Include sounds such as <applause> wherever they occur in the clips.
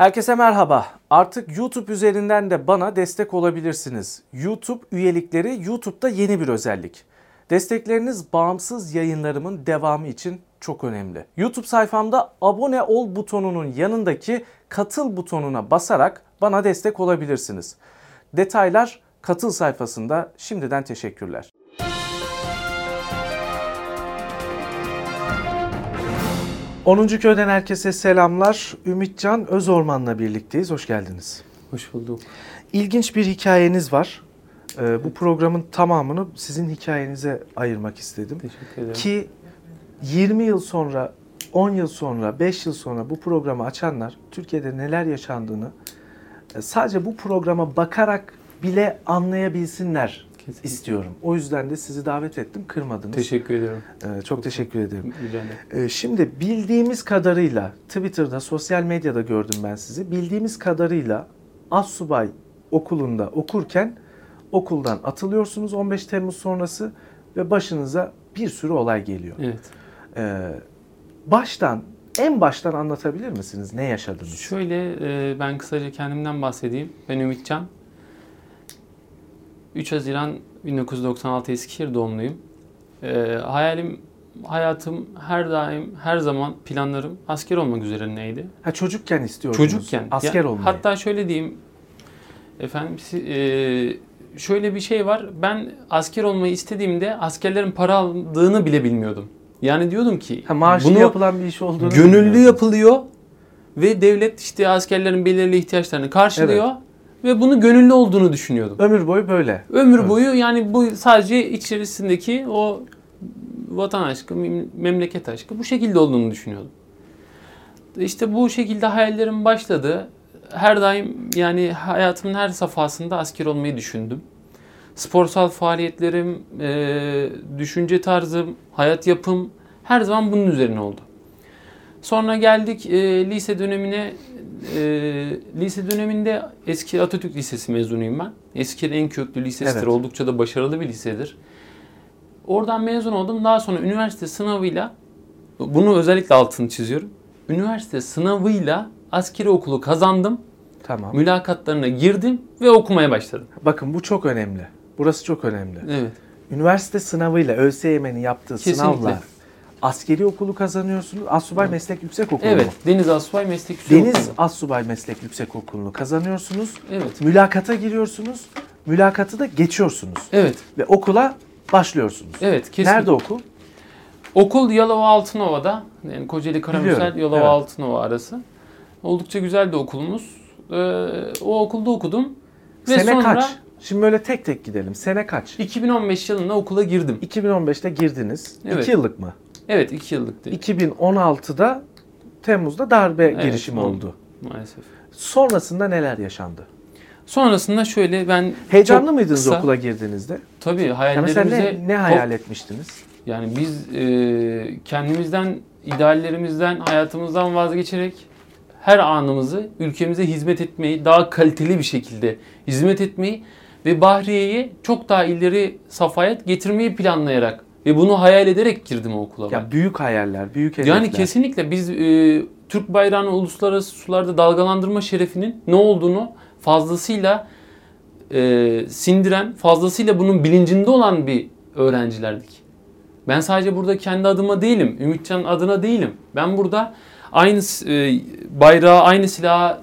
Herkese merhaba. Artık YouTube üzerinden de bana destek olabilirsiniz. YouTube üyelikleri YouTube'da yeni bir özellik. Destekleriniz bağımsız yayınlarımın devamı için çok önemli. YouTube sayfamda abone ol butonunun yanındaki katıl butonuna basarak bana destek olabilirsiniz. Detaylar katıl sayfasında şimdiden teşekkürler. 10. köyden herkese selamlar. Ümitcan Özorman'la birlikteyiz. Hoş geldiniz. Hoş bulduk. İlginç bir hikayeniz var. Ee, bu programın tamamını sizin hikayenize ayırmak istedim. Teşekkür ederim. Ki 20 yıl sonra, 10 yıl sonra, 5 yıl sonra bu programı açanlar Türkiye'de neler yaşandığını e, sadece bu programa bakarak bile anlayabilsinler Kesinlikle. istiyorum. O yüzden de sizi davet ettim, kırmadınız. Teşekkür ederim. Ee, çok teşekkür ederim. Rica ederim. Ee, Şimdi bildiğimiz kadarıyla Twitter'da, sosyal medyada gördüm ben sizi. Bildiğimiz kadarıyla Assubay okulunda okurken okuldan atılıyorsunuz 15 Temmuz sonrası ve başınıza bir sürü olay geliyor. Evet. Ee, baştan, en baştan anlatabilir misiniz? Ne yaşadınız? Şöyle e, ben kısaca kendimden bahsedeyim. Ben Ümitcan. 3 Haziran 1996 Eskişehir doğumluyum. E, hayalim, hayatım her daim, her zaman planlarım asker olmak üzerineydi. Ha çocukken istiyordunuz. Çocukken. Asker Ya, olmayı. Hatta şöyle diyeyim. Efendim e, şöyle bir şey var. Ben asker olmayı istediğimde askerlerin para aldığını bile bilmiyordum. Yani diyordum ki ha, maaşlı bunu yapılan bir iş olduğunu gönüllü yapılıyor ve devlet işte askerlerin belirli ihtiyaçlarını karşılıyor Evet. Ve bunu gönüllü olduğunu düşünüyordum. Ömür boyu böyle. Ömür Evet. boyu yani bu sadece içerisindeki o vatan aşkı, mem- memleket aşkı bu şekilde olduğunu düşünüyordum. İşte bu şekilde hayallerim başladı. Her daim yani hayatımın her safhasında asker olmayı düşündüm. Sporsal faaliyetlerim, eee, düşünce tarzım, hayat yapım her zaman bunun üzerine oldu. Sonra geldik eee, lise dönemine. Eee, lise döneminde eski Atatürk Lisesi mezunuyum ben. Eski'nin en köklü lisesidir. Evet. Oldukça da başarılı bir lisedir. Oradan mezun oldum. Daha sonra üniversite sınavıyla bunu özellikle altını çiziyorum. Üniversite sınavıyla askeri okulu kazandım. Tamam. Mülakatlarına girdim ve okumaya başladım. Bakın bu çok önemli. Burası çok önemli. Evet. Üniversite sınavıyla ÖSYM'nin yaptığı Kesinlikle. sınavla askeri okulu kazanıyorsunuz. Assubay Meslek Yüksek Okulu Evet. mu? Deniz Asubay Meslek Yüksek Deniz Okulu. Assubay Meslek Yüksek Okulu'nu kazanıyorsunuz. Evet. Mülakata giriyorsunuz. Mülakatı da geçiyorsunuz. Evet. Ve okula başlıyorsunuz. Evet. Kesinlikle. Nerede okul? Okul Yalova Altınova'da. Yani Kocaeli Karamürsel Yalova evet. Altınova arası. Oldukça güzel de okulumuz. Ee, o okulda okudum. Ve Sene sonra kaç? Şimdi böyle tek tek gidelim. Sene kaç? 2015 yılında okula girdim. 2015'te girdiniz. Evet. 2 yıllık mı? Evet 2 yıllıktı. 2016'da Temmuz'da darbe Evet, girişimi oldu. Maalesef. Sonrasında neler yaşandı? Sonrasında şöyle ben Heyecanlı mıydınız kısa- okula girdiğinizde? Tabii Ya hayallerimize mesela ne, ne hayal etmiştiniz? Yani biz e, kendimizden, ideallerimizden, hayatımızdan vazgeçerek her anımızı ülkemize hizmet etmeyi, daha kaliteli bir şekilde hizmet etmeyi ve Bahriye'yi çok daha ileri safhaya getirmeyi planlayarak ve bunu hayal ederek girdim o okula ben. Ya büyük hayaller, büyük hedefler. Yani kesinlikle biz e, Türk bayrağını uluslararası sularda dalgalandırma şerefinin ne olduğunu fazlasıyla e, sindiren, fazlasıyla bunun bilincinde olan bir öğrencilerdik. Ben sadece burada kendi adıma değilim, Ümitcan adına değilim. Ben burada aynı e, bayrağı, aynı silahı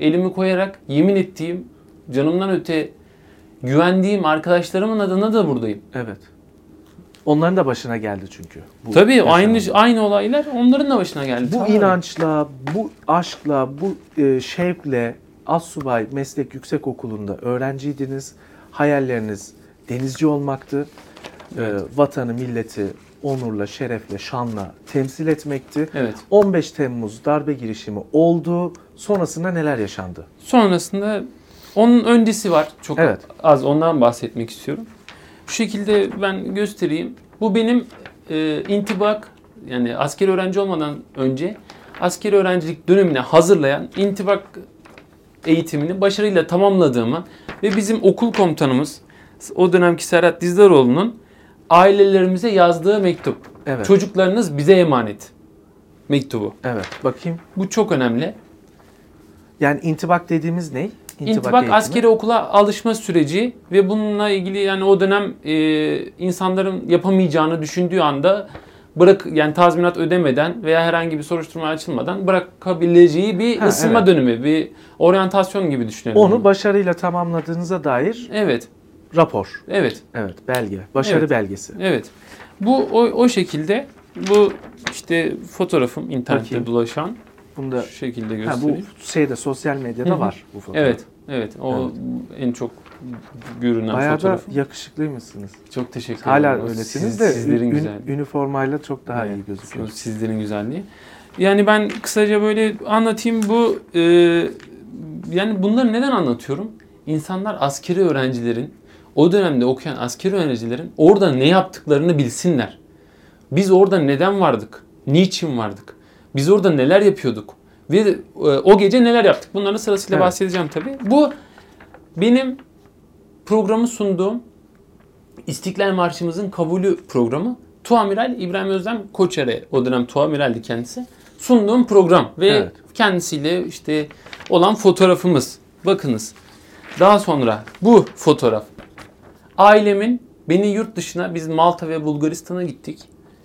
elimi koyarak yemin ettiğim, canımdan öte güvendiğim arkadaşlarımın adına da buradayım. Evet. Onların da başına geldi çünkü. Bu Tabii yaşanan. aynı aynı olaylar onların da başına geldi. Bu Tabii. inançla, bu aşkla, bu e, şevkle Assubay Meslek Yüksek Okulu'nda öğrenciydiniz. Hayalleriniz denizci olmaktı. E, vatanı, milleti onurla, şerefle, şanla temsil etmekti. Evet. 15 Temmuz darbe girişimi oldu. Sonrasında neler yaşandı? Sonrasında onun öncesi var. Çok Evet. az ondan bahsetmek istiyorum. Şu şekilde ben göstereyim. Bu benim e, intibak yani askeri öğrenci olmadan önce askeri öğrencilik dönemine hazırlayan intibak eğitimini başarıyla tamamladığımı ve bizim okul komutanımız o dönemki Serhat Dizdaroğlu'nun ailelerimize yazdığı mektup. Evet. Çocuklarınız bize emanet mektubu. Evet. Bakayım. Bu çok önemli. Yani intibak dediğimiz ne? İntibak, eğitimi. askeri okula alışma süreci ve bununla ilgili yani o dönem e, insanların yapamayacağını düşündüğü anda bırak yani tazminat ödemeden veya herhangi bir soruşturma açılmadan bırakabileceği bir Ha, ısınma evet. dönemi, bir oryantasyon gibi düşünelim. Onu başarıyla tamamladığınıza dair Evet, rapor. evet, Evet, belge. Başarı Evet. belgesi. evet. Bu o, o şekilde bu işte fotoğrafım internette Bakayım. dolaşan Bunda şu şekilde ha, bu göstereyim. şeyde sosyal medyada Hı hı. var bu fotoğraf. Evet, evet. O en çok görünen Bayağı da fotoğrafım. yakışıklıymışsınız. Çok teşekkür Hala ederim. O öylesiniz siz- de sizlerin ün- güzel. üniformayla çok daha Evet, iyi gözüküyor. Sizlerin güzelliği. Yani ben kısaca böyle anlatayım bu e, yani bunları neden anlatıyorum? İnsanlar askeri öğrencilerin o dönemde okuyan askeri öğrencilerin orada ne yaptıklarını bilsinler. Biz orada neden vardık? Niçin vardık? Biz orada neler yapıyorduk? Ve e, o gece neler yaptık? Bunların sırasıyla Evet. bahsedeceğim tabii. Bu benim programı sunduğum İstiklal Marşımızın kabulü programı. Tuamiral İbrahim Özlem Koçer'e o dönem Tuamiral'di kendisi. Sunduğum program ve Evet. kendisiyle işte olan fotoğrafımız. Bakınız. Daha sonra bu fotoğraf. Ailemin beni yurt dışına biz Malta ve Bulgaristan'a gittik.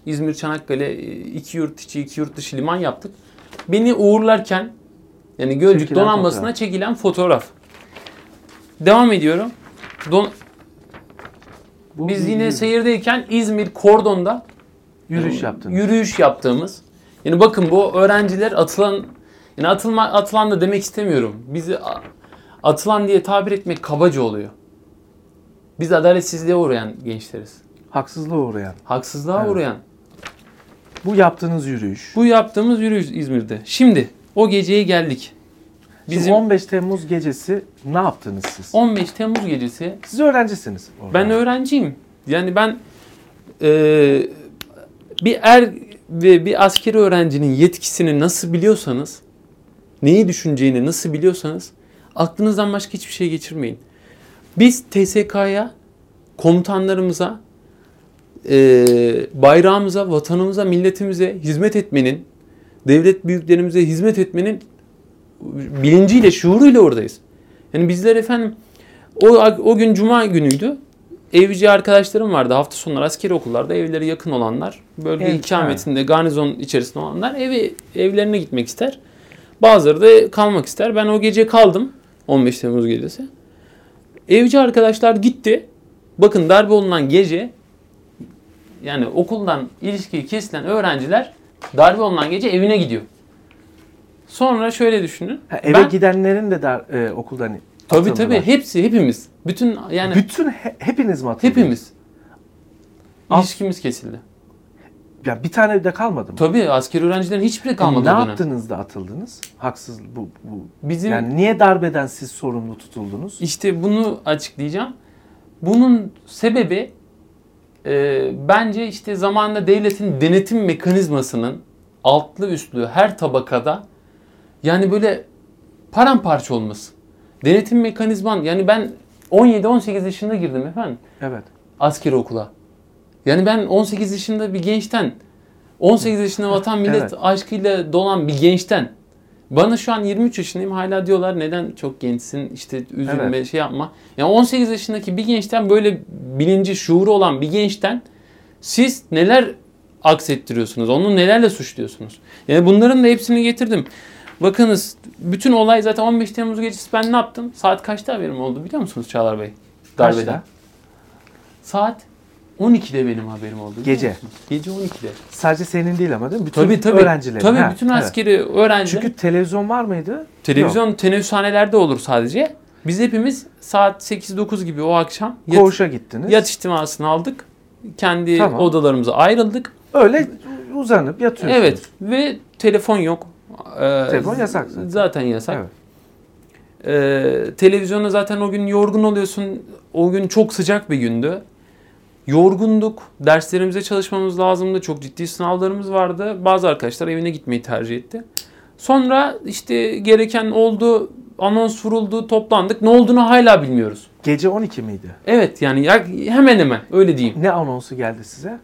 İzmir, Çanakkale e, iki yurt içi iki yurt dışı liman yaptık. Beni uğurlarken yani Gölcük Çekilen donanmasına fotoğraf. çekilen fotoğraf. Devam ediyorum. Don, Bu biz yine seyirdeyken İzmir Kordon'da yürüyüş yaptınız. yürüyüş yaptığımız. Yani bakın bu öğrenciler atılan yani atılma atılan da demek istemiyorum. Bizi atılan diye tabir etmek kabaca oluyor. Biz adaletsizliğe uğrayan gençleriz. Haksızlığa uğrayan. Haksızlığa Evet. uğrayan. Bu yaptığınız yürüyüş. Bu yaptığımız yürüyüş İzmir'de. Şimdi o geceye geldik. Bizim Bizim 15 Temmuz gecesi ne yaptınız siz? 15 Temmuz gecesi Siz öğrencisiniz. orada. Ben öğrenciyim. Yani ben eee, bir er ve bir askeri öğrencinin yetkisini nasıl biliyorsanız, neyi düşüneceğini nasıl biliyorsanız aklınızdan başka hiçbir şey geçirmeyin. Biz TSK'ya, komutanlarımıza, bayrağımıza, vatanımıza, milletimize hizmet etmenin, devlet büyüklerimize hizmet etmenin bilinciyle, şuuruyla oradayız. Yani bizler efendim o, o gün cuma günüydü. Evci arkadaşlarım vardı hafta sonları askeri okullarda evleri yakın olanlar. Bölge Evet, ikametinde garnizon içerisinde olanlar evi evlerine gitmek ister. Bazıları da kalmak ister. Ben o gece kaldım 15 Temmuz gecesi. Evci arkadaşlar gitti. Bakın darbe olunan gece yani okuldan ilişkiyi kesilen öğrenciler darbe olunan gece evine gidiyor. Sonra şöyle düşünün. Ha, eve Ben- gidenlerin de dar, e, okuldan Tabii tabii hepsi hepimiz. Bütün yani Bütün he- hepiniz mi atıldınız? hepimiz. İlişkimiz kesildi. Ya bir tane de kalmadı mı? Tabii askeri öğrencilerin hiçbiri kalmadı ne o dönem. yaptınız da atıldınız? Haksız bu, bu. Bizim Yani niye darbeden siz sorumlu tutuldunuz? işte bunu açıklayacağım. Bunun sebebi e, bence işte zamanında devletin denetim mekanizmasının altlı üstlü her tabakada yani böyle paramparça olması. Denetim mekanizman yani ben 17-18 yaşında girdim efendim. Evet. askeri okula. Yani ben 18 yaşında bir gençten, 18 yaşında vatan millet Evet. aşkıyla dolan bir gençten, bana şu an 23 yaşındayım hala diyorlar neden çok gençsin işte üzülme Evet. şey yapma. Yani 18 yaşındaki bir gençten böyle bilinci şuuru olan bir gençten siz neler aksettiriyorsunuz? Onu nelerle suçluyorsunuz? Yani bunların da hepsini getirdim. Bakınız bütün olay zaten 15 Temmuz gecesi ben ne yaptım? Saat kaçta haberim oldu biliyor musunuz Çağlar Bey? Darbeden. Kaçta? Saat 12'de benim haberim oldu. Gece. Gece 12'de. Sadece senin değil ama değil mi? Bütün Tabii tabii. öğrencilerin. Tabii Ha, bütün evet. askeri öğrenciler. Çünkü televizyon var mıydı? televizyon teneffüshanelerde olur sadece. Biz hepimiz saat 8-9 gibi o akşam Yok. yat, Koğuşa gittiniz. yat içtimasını aldık. Kendi Tamam. odalarımıza ayrıldık. Öyle uzanıp yatıyorsunuz. Evet ve telefon yok. Ee, Telefon yasak zaten. Zaten yasak. Evet. Ee, televizyona zaten o gün yorgun oluyorsun. O gün çok sıcak bir gündü. Yorgunduk. Derslerimize çalışmamız lazımdı. Çok ciddi sınavlarımız vardı. Bazı arkadaşlar evine gitmeyi tercih etti. Sonra işte gereken oldu. Anons vuruldu. Toplandık. Ne olduğunu hala bilmiyoruz. Gece 12 miydi? Evet yani ya- hemen hemen öyle diyeyim. Ne anonsu geldi size?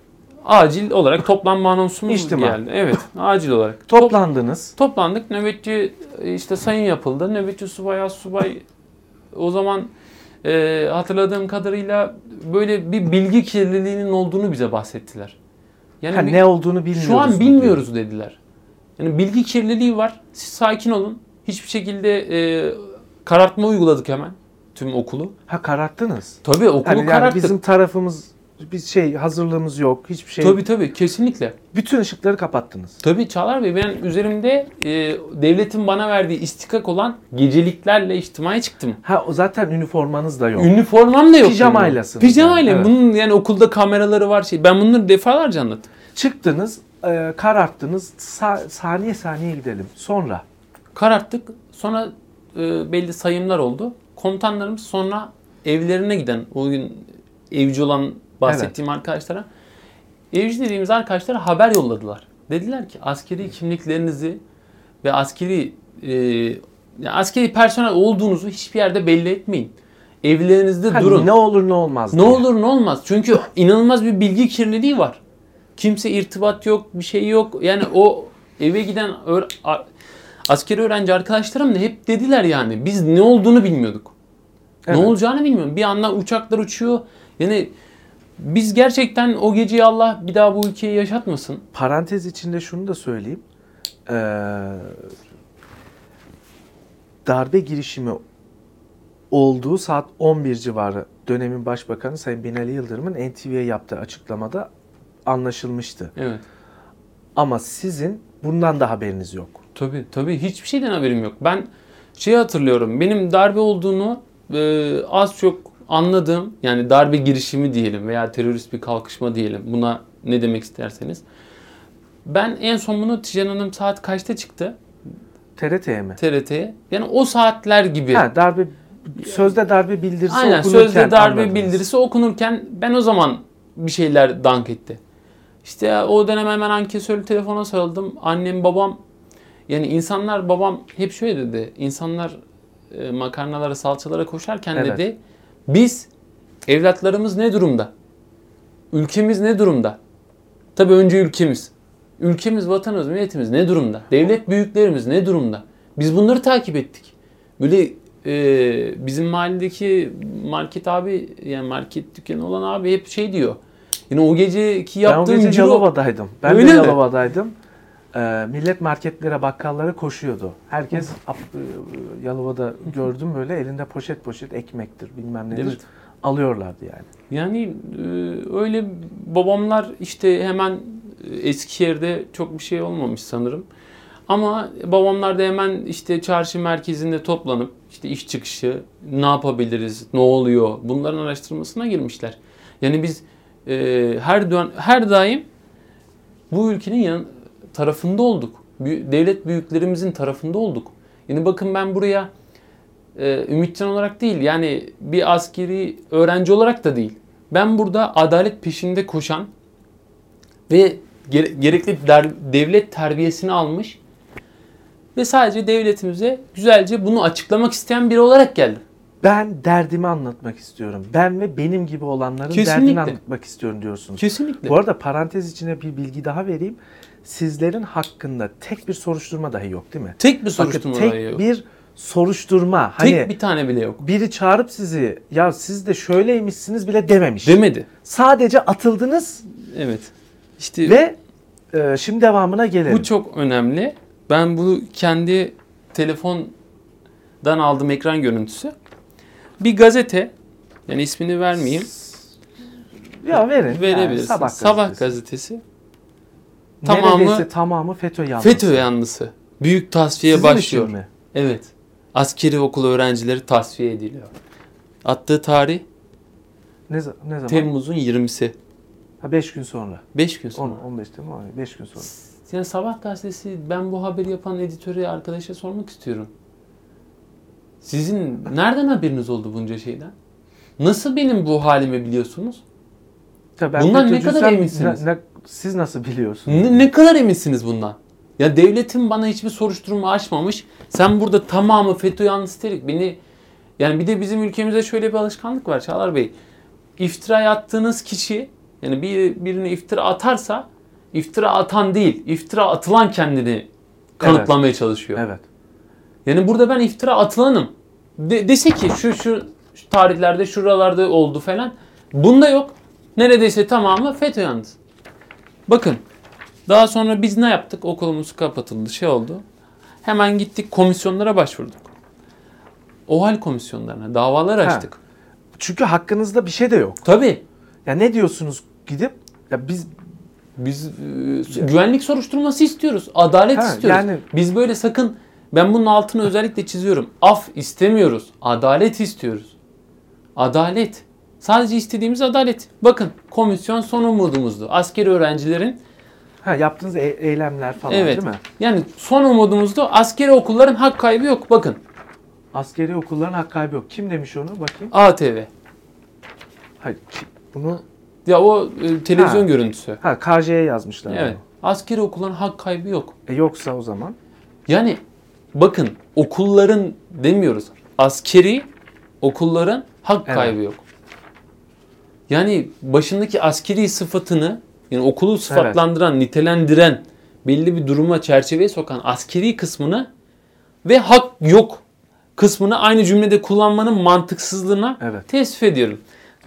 acil olarak toplanma anonsumuz İçtima. geldi. Evet, acil olarak. <laughs> Top- Toplandınız. toplandık. Nöbetçi işte sayın yapıldı. Nöbetçi subay, az subay o zaman e, hatırladığım kadarıyla böyle bir bilgi kirliliğinin olduğunu bize bahsettiler. Yani Ha, bir- ne olduğunu bilmiyoruz. şu an bilmiyoruz dediler. Yani bilgi kirliliği var. Siz sakin olun. Hiçbir şekilde e, karartma uyguladık hemen tüm okulu. diyor. Ha kararttınız. Tabii okulu Yani, yani kararttık. bizim tarafımız bir şey hazırlığımız yok. Hiçbir şey. Tabii tabii kesinlikle. Bütün ışıkları kapattınız. Tabii Çağlar Bey ben üzerimde e, devletin bana verdiği istikak olan geceliklerle içtimaya çıktım. Ha o zaten üniformanız da yok. Üniformam da yok. Pijamaylasınız benim. Pijamayla. yani, evet. Bunun yani okulda kameraları var şey. Ben bunları defalarca anlattım. Çıktınız, e, kararttınız. Sa- saniye saniye gidelim. Sonra Kararttık. Sonra e, belli sayımlar oldu. Komutanlarımız sonra evlerine giden o gün evci olan bahsettiğim arkadaşlara evci dediğimiz arkadaşlara haber yolladılar. Dediler ki askeri kimliklerinizi ve askeri e, yani askeri personel olduğunuzu hiçbir yerde belli etmeyin. Evlerinizde Hani durun. ne olur ne olmaz. Ne diye. olur ne olmaz. Çünkü inanılmaz bir bilgi kirliliği var. Kimse irtibat yok, bir şey yok. Yani o eve giden askeri öğrenci arkadaşlarım da hep dediler yani. Biz ne olduğunu bilmiyorduk. Evet. Ne olacağını bilmiyorum. Bir anda uçaklar uçuyor. Yani biz gerçekten o geceyi Allah bir daha bu ülkeyi yaşatmasın. Parantez içinde şunu da söyleyeyim. Ee, darbe girişimi olduğu saat 11 civarı dönemin başbakanı Sayın Binali Yıldırım'ın NTV'ye yaptığı açıklamada anlaşılmıştı. Evet. Ama sizin bundan da haberiniz yok. Tabii tabii hiçbir şeyden haberim yok. Ben şeyi hatırlıyorum. Benim darbe olduğunu e, az çok anladığım yani darbe girişimi diyelim veya terörist bir kalkışma diyelim. Buna ne demek isterseniz. Ben en son bunu Tijan Hanım saat kaçta çıktı TRT'ye mi? TRT'ye? Yani o saatler gibi. Ha, darbe sözde darbe bildirisi Aynen okunurken sözde darbe anladınız. bildirisi okunurken ben o zaman bir şeyler dank etti. İşte o dönem hemen ankesörlü telefona sarıldım. Annem babam yani insanlar babam hep şöyle dedi. İnsanlar e, makarnalara salçalara koşarken Evet. dedi. Biz evlatlarımız ne durumda? Ülkemiz ne durumda? Tabii önce ülkemiz. Ülkemiz, vatanımız, milletimiz ne durumda? Devlet büyüklerimiz ne durumda? Biz bunları takip ettik. Böyle e, bizim mahalledeki market abi yani market dükkanı olan abi hep şey diyor. Yani o geceki Ben o yaptığım gece ciro... Yalova'daydım. Ben Öyle de mi? Ee, millet marketlere, bakkallara koşuyordu. Herkes ap- e, Yalova'da gördüm böyle elinde poşet poşet ekmektir bilmem nedir. Evet. Alıyorlardı yani. Yani e, öyle babamlar işte hemen e, Eskişehir'de çok bir şey olmamış sanırım. Ama babamlar da hemen işte çarşı merkezinde toplanıp işte iş çıkışı ne yapabiliriz, ne oluyor bunların araştırmasına girmişler. Yani biz e, her dön her daim bu ülkenin yan, tarafında olduk. Devlet büyüklerimizin tarafında olduk. Yani bakın ben buraya e, ümitcan olarak değil yani bir askeri öğrenci olarak da değil. Ben burada adalet peşinde koşan ve gere- gerekli der- devlet terbiyesini almış ve sadece devletimize güzelce bunu açıklamak isteyen biri olarak geldim. Ben derdimi anlatmak istiyorum. Ben ve benim gibi olanların Kesinlikle. derdini anlatmak istiyorum diyorsunuz. Kesinlikle. Bu arada parantez içine bir bilgi daha vereyim. Sizlerin hakkında tek bir soruşturma dahi yok değil mi? tek bir Bakın, soruşturma tek yok. bir soruşturma. Tek Hani bir tane bile yok. biri çağırıp sizi ya siz de şöyleymişsiniz bile dememiş. Demedi. Sadece atıldınız Evet. İşte ve e, şimdi devamına gelelim. bu çok önemli. Ben bu kendi telefondan aldığım ekran görüntüsü. Bir gazete yani ismini vermeyeyim. ya verin. Verebiliriz. Yani sabah, gazetesi. gazetesi. Tamamı Neredeyse tamamı FETÖ yanlısı. FETÖ yanlısı. Büyük tasfiye Sizin başlıyor. için mi? Evet. Askeri okul öğrencileri tasfiye ediliyor. Attığı tarih Ne, ne zaman? Temmuz'un 20'si. Ha 5 gün sonra. 5 gün 10, sonra. 15 Temmuz 5 gün sonra. Yani Sabah gazetesi ben bu haberi yapan editöre arkadaşa sormak istiyorum. Sizin nereden haberiniz oldu bunca şeyden? Nasıl benim bu halimi biliyorsunuz? Ya ben Bundan ne kadar eminsiniz? ne- ne- siz nasıl biliyorsunuz? Ne, ne kadar eminsiniz bundan? Ya devletin bana hiçbir soruşturma açmamış. Sen burada tamamı FETÖ yanlısı dedik. Beni yani bir de bizim ülkemizde şöyle bir alışkanlık var Çağlar Bey. İftira attığınız kişi Yani bir birine iftira atarsa iftira atan değil, iftira atılan kendini kanıtlamaya çalışıyor. Evet. Yani burada ben iftira atılanım. De- dese ki şu, şu şu tarihlerde şuralarda oldu falan. Bunda yok. Neredeyse tamamı FETÖ yalnız. Bakın. Daha sonra biz ne yaptık? Okulumuz kapatıldı. Şey oldu. Hemen gittik komisyonlara başvurduk. OHAL komisyonlarına davalar Ha. açtık. Çünkü hakkınızda bir şey de yok. Tabii. Ya ne diyorsunuz gidip ya biz Biz e, güvenlik soruşturması istiyoruz. Adalet Ha, istiyoruz. yani- Biz böyle sakın ben bunun altını özellikle çiziyorum. Af istemiyoruz. Adalet istiyoruz. Adalet. Sadece istediğimiz adalet. Bakın komisyon son umudumuzdu. Askeri öğrencilerin ha yaptığınız e- eylemler falan evet. değil mi? Yani son umudumuzdu. Askeri okulların hak kaybı yok. Bakın Askeri okulların hak kaybı yok. Kim demiş onu bakayım? ATV. Hayır. Bunu Ya o e, televizyon Ha. görüntüsü. ha KJ'ye yazmışlar. Evet. Askeri okulların hak kaybı yok. E yoksa o zaman Yani bakın okulların demiyoruz. Askeri okulların hak Evet. kaybı yok. Yani başındaki askeri sıfatını yani okulu sıfatlandıran, nitelendiren, belli bir duruma çerçeveye sokan askeri kısmını ve hak yok kısmını aynı cümlede kullanmanın mantıksızlığına Evet. tesvip ediyorum.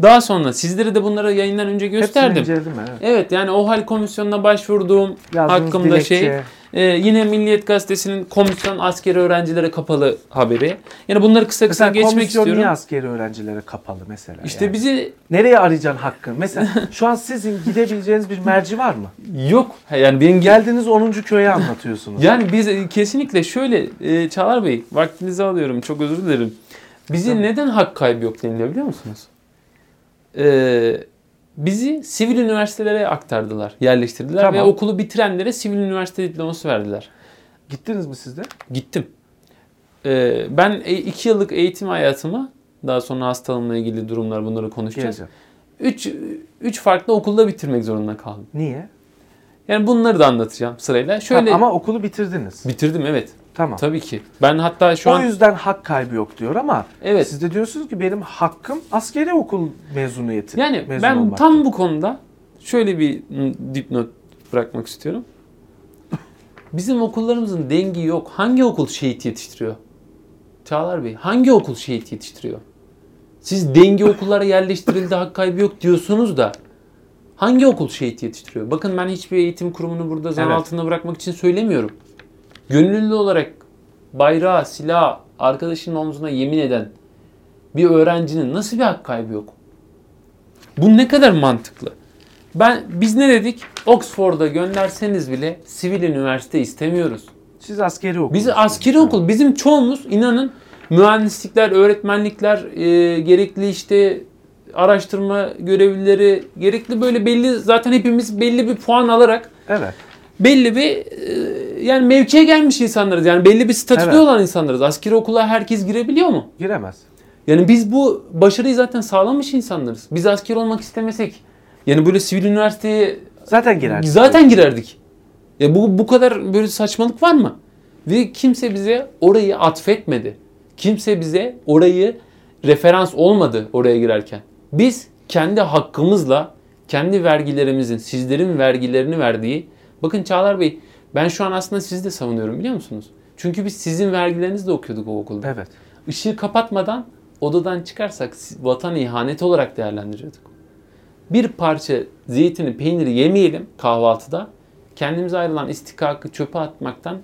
Daha sonra sizlere de bunları yayından önce hepsini gösterdim. inceledim. Evet. Evet yani OHAL komisyonuna başvurduğum Yazdığınız hakkımda dilekçe. şey ee, yine Milliyet Gazetesi'nin komisyon askeri öğrencilere kapalı haberi. Yani bunları kısa kısa Mesela geçmek komisyon istiyorum. niye askeri öğrencilere kapalı mesela? İşte yani? bizi Nereye arayacaksın hakkın? Mesela <laughs> şu an sizin gidebileceğiniz bir merci var mı? yok. Yani benim gel Geldiğiniz 10. köye anlatıyorsunuz. yani biz e, kesinlikle şöyle e, Çağlar Bey vaktinizi alıyorum çok özür dilerim. Bizi Tamam. neden hak kaybı yok deniliyor biliyor musunuz? Ee, bizi sivil üniversitelere aktardılar, yerleştirdiler ve Tamam. okulu bitirenlere sivil üniversite diploması verdiler. Gittiniz mi siz de? Gittim. Ee, ben e- iki yıllık eğitim hayatımı daha sonra hastalığımla ilgili durumlar bunları konuşacağız. Geleceğim. Üç, üç farklı okulda bitirmek zorunda kaldım. Niye? Yani bunları da anlatacağım sırayla. Şöyle Ha, ama okulu bitirdiniz. bitirdim evet. Tamam. Tabii ki. Ben hatta şu o an yüzden hak kaybı yok diyor ama evet. siz de diyorsunuz ki benim hakkım askeri okul mezuniyeti. Yani mezun ben olmaktı. tam bu konuda şöyle bir dipnot bırakmak istiyorum. Bizim okullarımızın dengi yok. Hangi okul şehit yetiştiriyor? Çağlar Bey, hangi okul şehit yetiştiriyor? Siz dengi okullara yerleştirildi, hak kaybı yok diyorsunuz da hangi okul şehit yetiştiriyor? Bakın ben hiçbir eğitim kurumunu burada zan Evet. altında bırakmak için söylemiyorum. Gönüllü olarak bayrağı, silah, arkadaşının omzuna yemin eden bir öğrencinin nasıl bir hak kaybı yok? Bu ne kadar mantıklı? Ben biz ne dedik? Oxford'a gönderseniz bile sivil üniversite istemiyoruz. Siz askeri okul. Biz askeri okul, bizim çoğumuz inanın mühendislikler, öğretmenlikler, e, gerekli işte araştırma görevlileri, gerekli böyle belli zaten hepimiz belli bir puan alarak Evet. Belli bir e, yani mevkiye gelmiş insanlarız. Yani belli bir statüde Evet. olan insanlarız. Askeri okula herkes girebiliyor mu? Giremez. Yani biz bu başarıyı zaten sağlamış insanlarız. Biz asker olmak istemesek yani böyle sivil üniversiteye Zaten girer. zaten girerdik. Ya bu bu kadar böyle saçmalık var mı? Ve kimse bize orayı atfetmedi. Kimse bize orayı referans olmadı oraya girerken. Biz kendi hakkımızla kendi vergilerimizin, sizlerin vergilerini verdiği Bakın Çağlar Bey ben şu an aslında sizi de savunuyorum biliyor musunuz? Çünkü biz sizin vergilerinizle okuyorduk o okulda. Evet. Işığı kapatmadan odadan çıkarsak vatan ihaneti olarak değerlendiriyorduk. Bir parça zeytini, peyniri yemeyelim kahvaltıda. Kendimize ayrılan istikakı çöpe atmaktan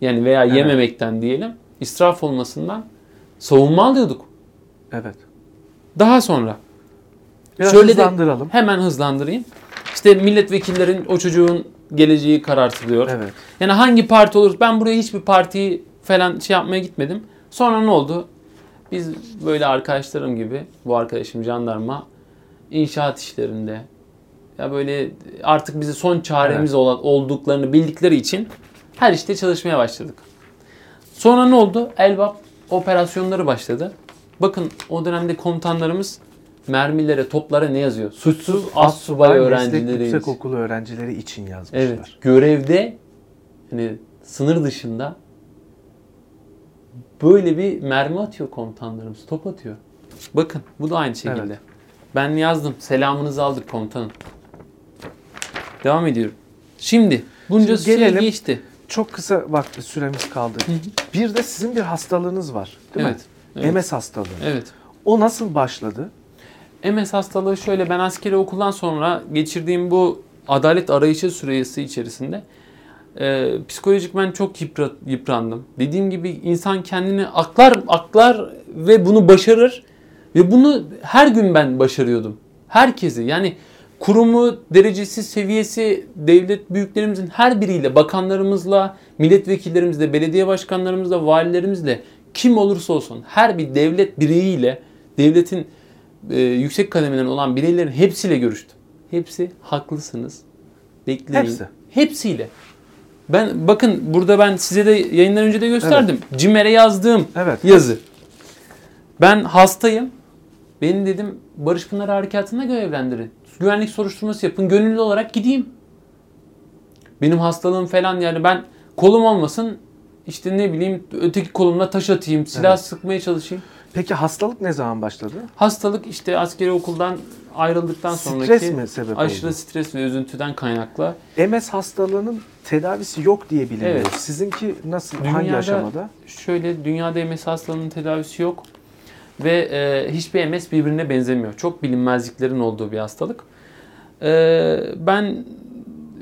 yani veya Evet. yememekten diyelim israf olmasından savunma alıyorduk. Evet. Daha sonra Biraz Şöyle de- hızlandıralım. hemen hızlandırayım. İşte milletvekillerin o çocuğun geleceği karartılıyor. Evet. Yani hangi parti olur? Ben buraya hiçbir partiyi falan şey yapmaya gitmedim. Sonra ne oldu? Biz böyle arkadaşlarım gibi, bu arkadaşım jandarma inşaat işlerinde ya böyle artık bizi son çaremiz Evet. olan olduklarını bildikleri için her işte çalışmaya başladık. Sonra ne oldu? Elbap operasyonları başladı. Bakın o dönemde komutanlarımız mermilere, toplara ne yazıyor? Suçsuz az subay öğrencileri. Yüksek okulu öğrencileri için yazmışlar. Evet. Görevde hani sınır dışında böyle bir mermi atıyor komutanlarımız. Top atıyor. Bakın bu da aynı şekilde. Evet. Ben yazdım. Selamınızı aldık komutanım. Devam ediyorum. Şimdi bunca Şimdi süre gelelim. geçti. Çok kısa vakti süremiz kaldı. Bir de sizin bir hastalığınız var değil Evet. mi? evet. MS hastalığı. Evet. O nasıl başladı? MS hastalığı şöyle ben askeri okuldan sonra geçirdiğim bu adalet arayışı süresi içerisinde e, psikolojik ben çok yıpra- yıprandım. Dediğim gibi insan kendini aklar aklar ve bunu başarır ve bunu her gün ben başarıyordum. Herkesi yani kurumu, derecesi, seviyesi, devlet büyüklerimizin her biriyle, bakanlarımızla, milletvekillerimizle, belediye başkanlarımızla, valilerimizle kim olursa olsun her bir devlet bireyiyle, devletin e, yüksek kademeden olan bireylerin hepsiyle görüştüm. Hepsi haklısınız. Bekleyin. Hepsi. Hepsiyle. Ben bakın burada ben size de yayından önce de gösterdim. Cimer'e yazdığım Evet. yazı. Ben hastayım. Beni dedim Barış Pınar Harekatı'na görevlendirin. Güvenlik soruşturması yapın. Gönüllü olarak gideyim. Benim hastalığım falan yani ben kolum olmasın işte ne bileyim öteki kolumla taş atayım, silah Evet. sıkmaya çalışayım. Peki hastalık ne zaman başladı? Hastalık işte askeri okuldan ayrıldıktan Stres sonraki mi sebep aşırı oldu? stres ve üzüntüden kaynaklı. MS hastalığının tedavisi yok diye biliniyor. Evet. Sizinki nasıl? hangi Dünyada- aşamada? Şöyle dünyada MS hastalığının tedavisi yok ve e, hiçbir MS birbirine benzemiyor. Çok bilinmezliklerin olduğu bir hastalık. E, ben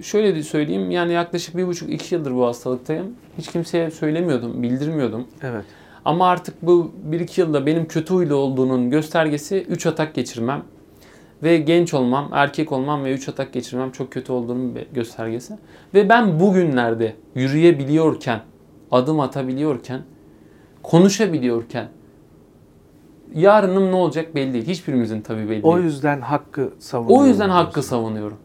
şöyle de söyleyeyim yani yaklaşık bir buçuk iki yıldır bu hastalıktayım. Hiç kimseye söylemiyordum, bildirmiyordum. Evet. Ama artık bu 1-2 yılda benim kötü huylu olduğunun göstergesi 3 atak geçirmem. Ve genç olmam, erkek olmam ve 3 atak geçirmem çok kötü olduğunun göstergesi. Ve ben bugünlerde yürüyebiliyorken, adım atabiliyorken, konuşabiliyorken yarınım ne olacak belli değil. Hiçbirimizin tabii belli O değil. yüzden hakkı savunuyorum. O yüzden hakkı savunuyorum.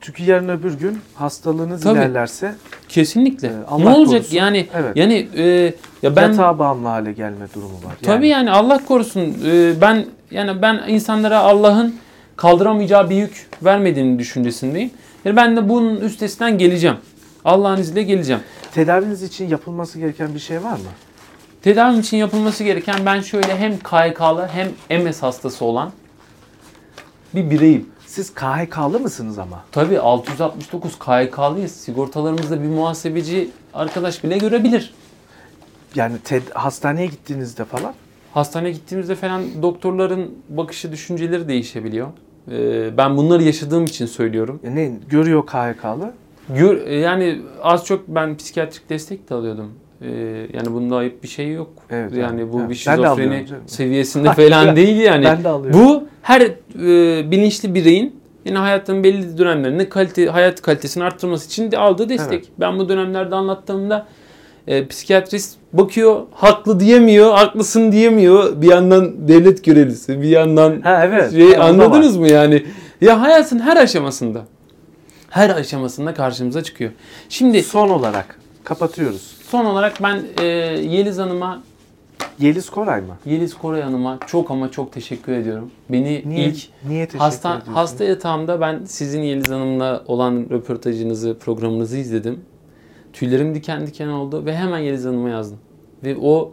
Çünkü yarın öbür gün hastalığınız Tabii. ilerlerse Kesinlikle. Ee, Allah ne olacak korusun. yani? Evet. Yani e, ya ben yatağa bağımlı hale gelme durumu var. Tabii yani Allah korusun. Ee, ben yani ben insanlara Allah'ın kaldıramayacağı bir yük vermediğini düşüncesindeyim. Yani ben de bunun üstesinden geleceğim. Allah'ın izniyle geleceğim. Tedaviniz için yapılması gereken bir şey var mı? Tedavim için yapılması gereken ben şöyle hem KHK'lı hem MS hastası olan bir bireyim. Siz KHK'lı mısınız ama? Tabii 669 KHK'lıyız. Sigortalarımızda bir muhasebeci arkadaş bile görebilir. Yani ted- hastaneye gittiğinizde falan Hastaneye gittiğimizde falan doktorların bakışı, düşünceleri değişebiliyor. Ee, ben bunları yaşadığım için söylüyorum. ya ne görüyor KHK'lı? Gör, e, yani az çok ben psikiyatrik destek de alıyordum. Ee, yani bunda ayıp bir şey yok. Evet, yani bu evet. bir şizofreni seviyesinde <laughs> falan değil yani. Ben de alıyorum. Bu her e, bilinçli bireyin yani hayatın belli dönemlerinde kalite hayat kalitesini arttırması için de aldığı destek. Evet. Ben bu dönemlerde anlattığımda e, psikiyatrist bakıyor, haklı diyemiyor, haklısın diyemiyor. Bir yandan devlet görevlisi, bir yandan Ha evet. şey, da anladınız mı yani? Ya hayatın her aşamasında her aşamasında karşımıza çıkıyor. Şimdi Son olarak kapatıyoruz. son olarak ben e, Yeliz Hanım'a, Yeliz Koray mı? Yeliz Koray Hanım'a çok ama çok teşekkür ediyorum. Beni Niye, ilk niye teşekkür hasta ediyorsun? hasta yatağımda ben sizin Yeliz Hanım'la olan röportajınızı, programınızı izledim. Tüylerim diken diken oldu ve hemen Yeliz Hanım'a yazdım. Ve o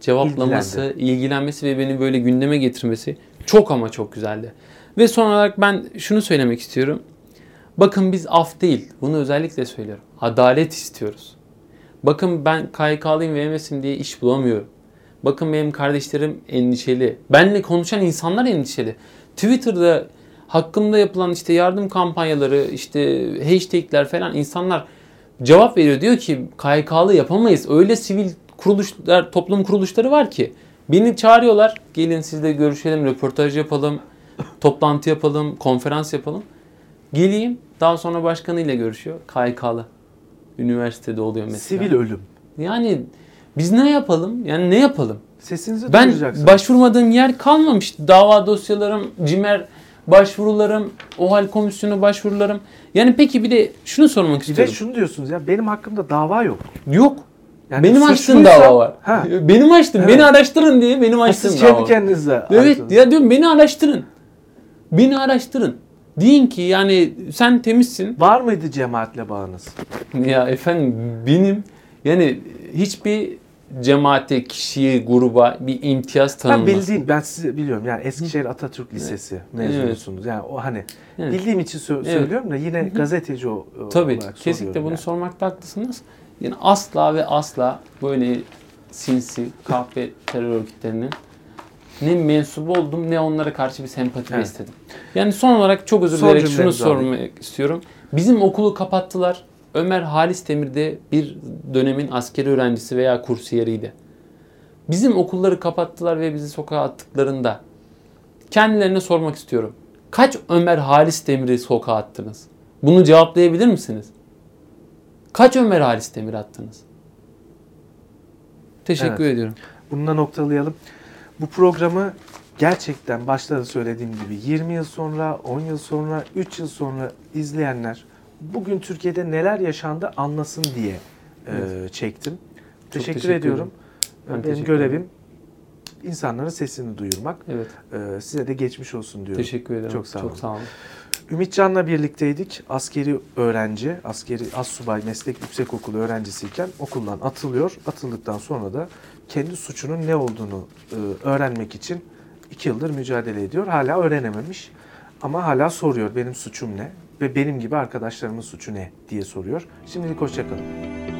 cevaplaması, ilgilenmesi ve beni böyle gündeme getirmesi çok ama çok güzeldi. Ve son olarak ben şunu söylemek istiyorum. Bakın biz af değil, bunu özellikle söylüyorum. Adalet istiyoruz. Bakın ben KYK'lıyım ve MS'im diye iş bulamıyorum. Bakın benim kardeşlerim endişeli. Benle konuşan insanlar endişeli. Twitter'da hakkımda yapılan işte yardım kampanyaları, işte hashtagler falan insanlar cevap veriyor. Diyor ki KYK'lı yapamayız. Öyle sivil kuruluşlar, toplum kuruluşları var ki. Beni çağırıyorlar. Gelin sizle görüşelim, röportaj yapalım, toplantı yapalım, konferans yapalım. Geleyim. Daha sonra başkanıyla görüşüyor. KYK'lı. Üniversitede oluyor mesela. Sivil ölüm. Yani biz ne yapalım? Yani ne yapalım? Sesinizi Ben duyuracaksınız. başvurmadığım yer kalmamış. Dava dosyalarım, cimer başvurularım, OHAL komisyonu başvurularım. Yani peki bir de şunu sormak Bir de istiyorum. şunu diyorsunuz ya benim hakkımda dava yok. Yok. Yani benim açtığım dava var. Ha. Benim açtım. Evet. Beni araştırın diye benim açtığım Siz dava kendi var. kendinize Evet açtınız. ya diyorum beni araştırın. Beni araştırın. Deyin ki yani sen temizsin. Var mıydı cemaatle bağınız? Ya efendim benim yani hiçbir cemaate, kişiye, gruba bir imtiyaz Ben tanınması. bildiğim, ben size biliyorum yani Eskişehir Atatürk Lisesi mezunusunuz. Yani o hani Evet. bildiğim için sö- Evet. söylüyorum da yine gazeteci o, Tabii olarak kesinlikle bunu yani. sormakta haklısınız. Yani asla ve asla böyle sinsi kahve <laughs> terör örgütlerinin ne mensubu oldum ne onlara karşı bir sempati Evet. besledim. Yani son olarak çok özür dileyerek şunu sormak istiyorum. Bizim okulu kapattılar. Ömer Halis Demir de bir dönemin askeri öğrencisi veya kursiyeriydi. Bizim okulları kapattılar ve bizi sokağa attıklarında kendilerine sormak istiyorum. Kaç Ömer Halis Demir'i sokağa attınız? Bunu cevaplayabilir misiniz? Kaç Ömer Halis Demir attınız? Teşekkür Evet. ediyorum. Bununla noktalayalım. Bu programı gerçekten başta da söylediğim gibi 20 yıl sonra, 10 yıl sonra, 3 yıl sonra izleyenler bugün Türkiye'de neler yaşandı anlasın diye e, çektim. Teşekkür, teşekkür ediyorum. Ben Benim teşekkür görevim insanların sesini duyurmak. Evet. E, size de geçmiş olsun diyorum. Teşekkür ederim. Çok sağ olun. Çok sağ olun. Ümitcan'la birlikteydik. Askeri öğrenci, askeri assubay meslek yüksekokulu öğrencisiyken okuldan atılıyor. Atıldıktan sonra da kendi suçunun ne olduğunu e, öğrenmek için iki yıldır mücadele ediyor. Hala öğrenememiş ama hala soruyor benim suçum ne ve benim gibi arkadaşlarımın suçu ne diye soruyor. Şimdilik hoşçakalın.